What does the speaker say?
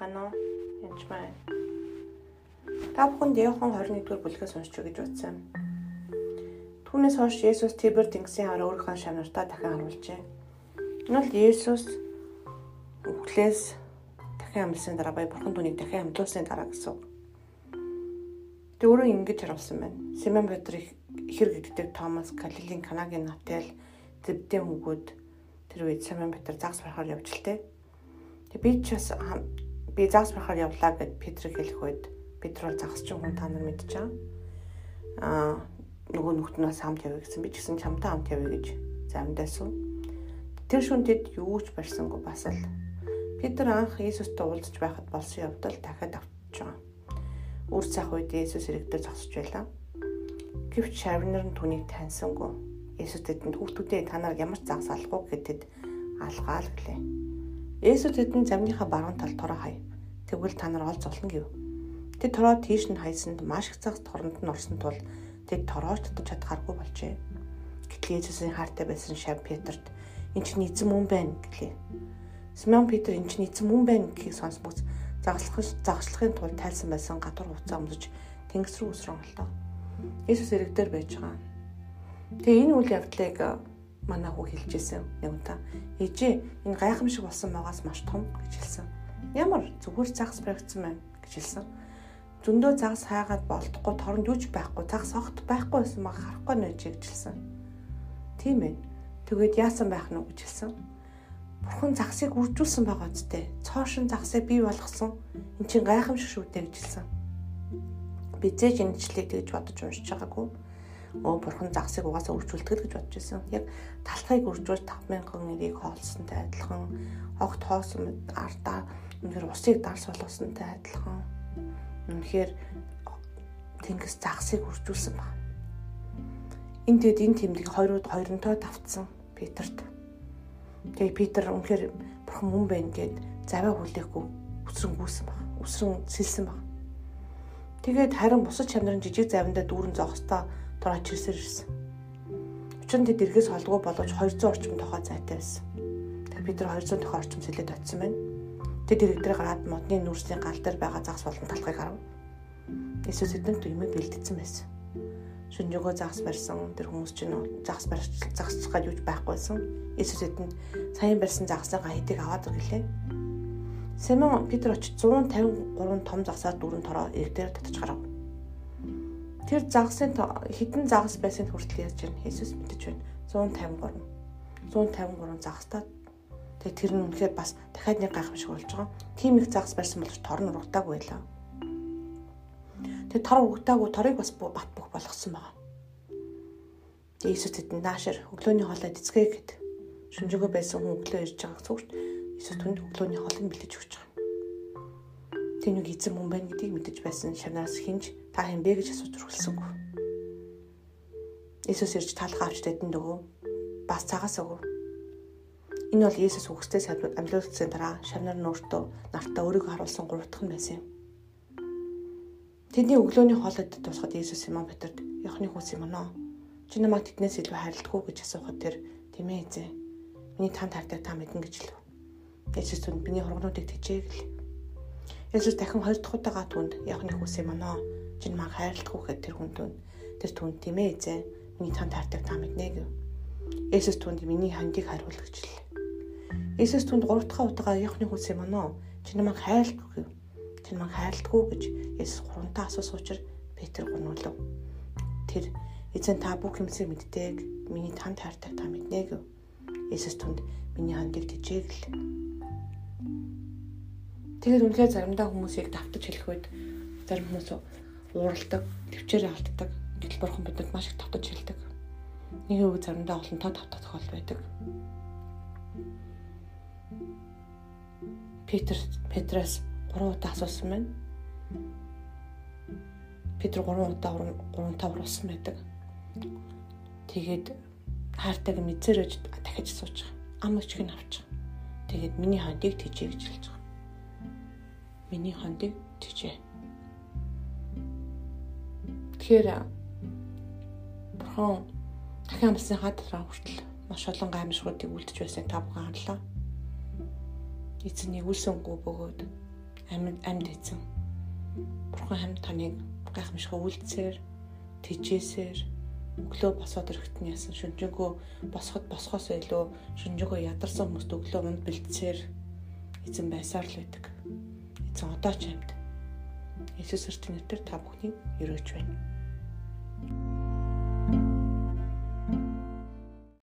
байна уу? Янч байна. Та бүхэнд Иохан 21-р бүлгээс уншиж өгч утсан. Түүнээс хойш Есүс Тибер тэнгисийн хараа өөрийнхөө шанартаа дахин харуулжээ. Энэ бол Есүс үхлээс дахин амьдсан дараа бай бурхан түүнийг дахин амьдлуулсны дараа гэсэн. Тэ өөрөө ингэж харуулсан байна. Симон Петр ихэр гэдэгтэй Томас Галилийн Канагийн Натал Зэбдийн хүүгүүд тэр үед Симон Петр загас барахаар явж л тээ. Тэг би ч бас би загас барахаар явлаа гэд Петрийг хэлэх үед Петр бол загас чинь хүн та нар мэдчихэе. Аа нөгөө нүхт нь бас хамт явъя гэсэн би ч гэсэн чамтай хамт явъя гэж замдасан. Тэр шүн тэд юу ч барьсангүй бас л Петр анх Иесустай уулзч байхад болсон явдал дахиад автж байгаа. Үр цах үед Иесус иргэдээр зогсож байлаа. Гэвч шавнар нь түүнийг таньсангүй. Иесус тэдэнд хүүхдүүдээ та нар ямар загас алахгүй гэдэд алгаал гэлээ. Есүс тэдэнд замныхаа баруун талд тороо хай. Тэгвэл та нар олж олно гэв. Тэд тороо тийш нь хайсанд маш их цагт хоронд нь орсон тул тэд торооч татаж чадхааргүй болжээ. Гэтэл Есүсийн хаартай байсан шав Петрт энэ чинь эзэн мөн байна гэлээ. Симон Петр энэ чинь эзэн мөн байна гэхийг сонсбоц загалах загалахын тулд тайлсан байсан гадуур хуцаа өмсөж тэнгис рүү өсрөн боллоо. Есүс иргэдээр байж байгаа. Тэгээ энэ үйл явдлыг манай хүү хэлжсэн нэг удаа. Ээжээ энэ гайхамшиг болсон байгаас маш том гэж хэлсэн. Ямар зүгээр загас баригдсан байна гэж хэлсэн. Зөндөө загас хайгаад болдохгүй торонд юуч байхгүй загас огт байхгүй байсан мага харахгүй нэж гэж хэлсэн. Тийм ээ. Тэгээд яасан байх нь гэж хэлсэн. Бурхан загсыг үржүүлсэн байгаа үстэй. Цоошин загсыг бий болгосон. Эн чинь гайхамшиг шүү дээ гэж хэлсэн. Би зээж энэ члийг тэгж бодож уншиж байгаагүй өө бурхан загсыг угаасаа үржүүлдэг гэж бодож байсан. Яг талхайг үржүүл 5000 нэрийг хоолсонтой адилхан огт хоосон ардаа үнэхээр усыг дарс болгосонтой адилхан үнэхээр тэнгис загсыг үржүүлсэн баг. Энд тэгэд энэ тэмдэг хоёрууд хоёронтой давтсан Петерт. Тэгээ Питер үнэхээр бурхан мөн байна гэд заваа хүлээхгүй өсрөн гүйсэн баг. Өсрөн сэлсэн баг. Тэгээд харин бусад чанарын жижиг завиндаа дүүрэн зогсдоо дор очирсээр ирсэн. Учир нь тэд эргээс холдгоо боловч 200 орчим тохоо зайтай байсан. Тэгэхээр бид нар 200 тохоо орчим сэлээд очисон байна. Тэд иргэдрээ гараад модны нүрсний гал дээр байгаа загас болон талхыг харав. Иесус эдэнд юмэг бэлдсэн байсан. Шүнжөөгөө загас барьсан тэр хүмүүс чинь загас барьж загасчих гэж юуж байхгүйсэн. Иесус эдэнд саяхан барьсан загасаа хэдийг аваад ирлээ. Симон Петр очиж 153 том загсаар дүүрэн тороо иргэдээр татаж гарав Тэр загсын хідэн загас байсан хүртэл яаж ирнэ Иесус мэдэж байна. 153. 153 загастаа тэгээ тэр нь үнэхээр бас дахиад нэг гайхамшиг болж байгаа. Тим их загас барьсан боловч тор нь урагтаагүй байлаа. Тэгээ тор урагтаагүй торыг бас бат бөх болгосон байгаа. Тэгээ Иесус тэдэнд наашир өглөөний хоолой эцгээ гэд шүнжээгөө байсан хүн өглөө ирж байгааг зүгт Иесус түнд өглөөний хоолыг бэлдэж өгч байгаа. Тэр нэг эзэн мөн байна гэдгийг мэдэж байсан шанараас хинж та хэм бэ гэж асууж өргөлсөнгүй. Иесус ирж талхаа авч тэдэнд өгөө. Бас цагаас өгөө. Энэ бол Иесус үгстэй саднууд амьлуулсан дараа шавнар нь өөртөө нартаа өөрийгөө харуулсан гуравдах нь байсан юм. Тэдний өглөөний хоолойд тусахад Иесус Симон Петрт "Яхны хүү Симон оо, чи намайг тэднээс илүү уу?" гэж асуухад тэр "Тэмээ эзэн. Миний танд хайртай та мэднэ" гэж хэлв. Иесус түнд "Миний хургнуудыг тэжээ" гэлээ. Есүс дахин хоёр дахь удаага түнд явахны хүс юм аа. Чи намайг хайрладаг гэхэд тэр хүн түнд тэр түнд тийм ээ эзэн. Миний танд хайртай та мэднэ гэв. Есүс түнд миний хандийг хариул гэж хэллээ. Есүс түнд гурав дахь удаага явахны хүс юм аа. Чи намайг хайрладаг гэв. Чи намайг хайрладаг уу гэж Есүс гуравтаа асуусан учраас Петр гонуулав. Тэр эзэн та бүх юмсыг мэддэг. Миний танд хайртай та мэднэ гэв. Есүс түнд миний хандийг тэжээгэл Тэгээд үнэхээр заримдаа хүмүүсийг давтаж хэлэх үед зарим хүмүүс ууралдаг, төвчээр алддаг. Гэтэл бурхан бидэнд маш их давтаж хэлдэг. Нэг үг заримдаа олонтоо давтах тохиол байдаг. Петр Петрас 3 удаа асуусан байна. Петр 3 удаа 3 5 уралсан байдаг. Тэгээд хайртайг мэдсэрэж дахиж байгаа. Ам өчгийг авчих. Тэгээд миний хандыг тэжээ гэж хэлж миний хондыг төчөө. Тэгэхээр бурхан дахин амсны хадраа хүртэл маш олон гаймшгуудыг үлдэж байсаг та бүхэн харлаа. Эцнийг үлсэнгүү бөгөөд амьд амьд эзэн. Бурхан хамт таныг гайхамшиг үлдсээр тэжээсээр өглөө босоод өргөтний ясан шүнжэнгөө босоход босхоос илүү шүнжэнгөө ядарсан хүмүүст өглөө унд бэлтсээр эзэн байсаар л байдаг гэсэн одоо ч амьд. Есүс эртний нэрээр та бүхнийг өрөөж байна.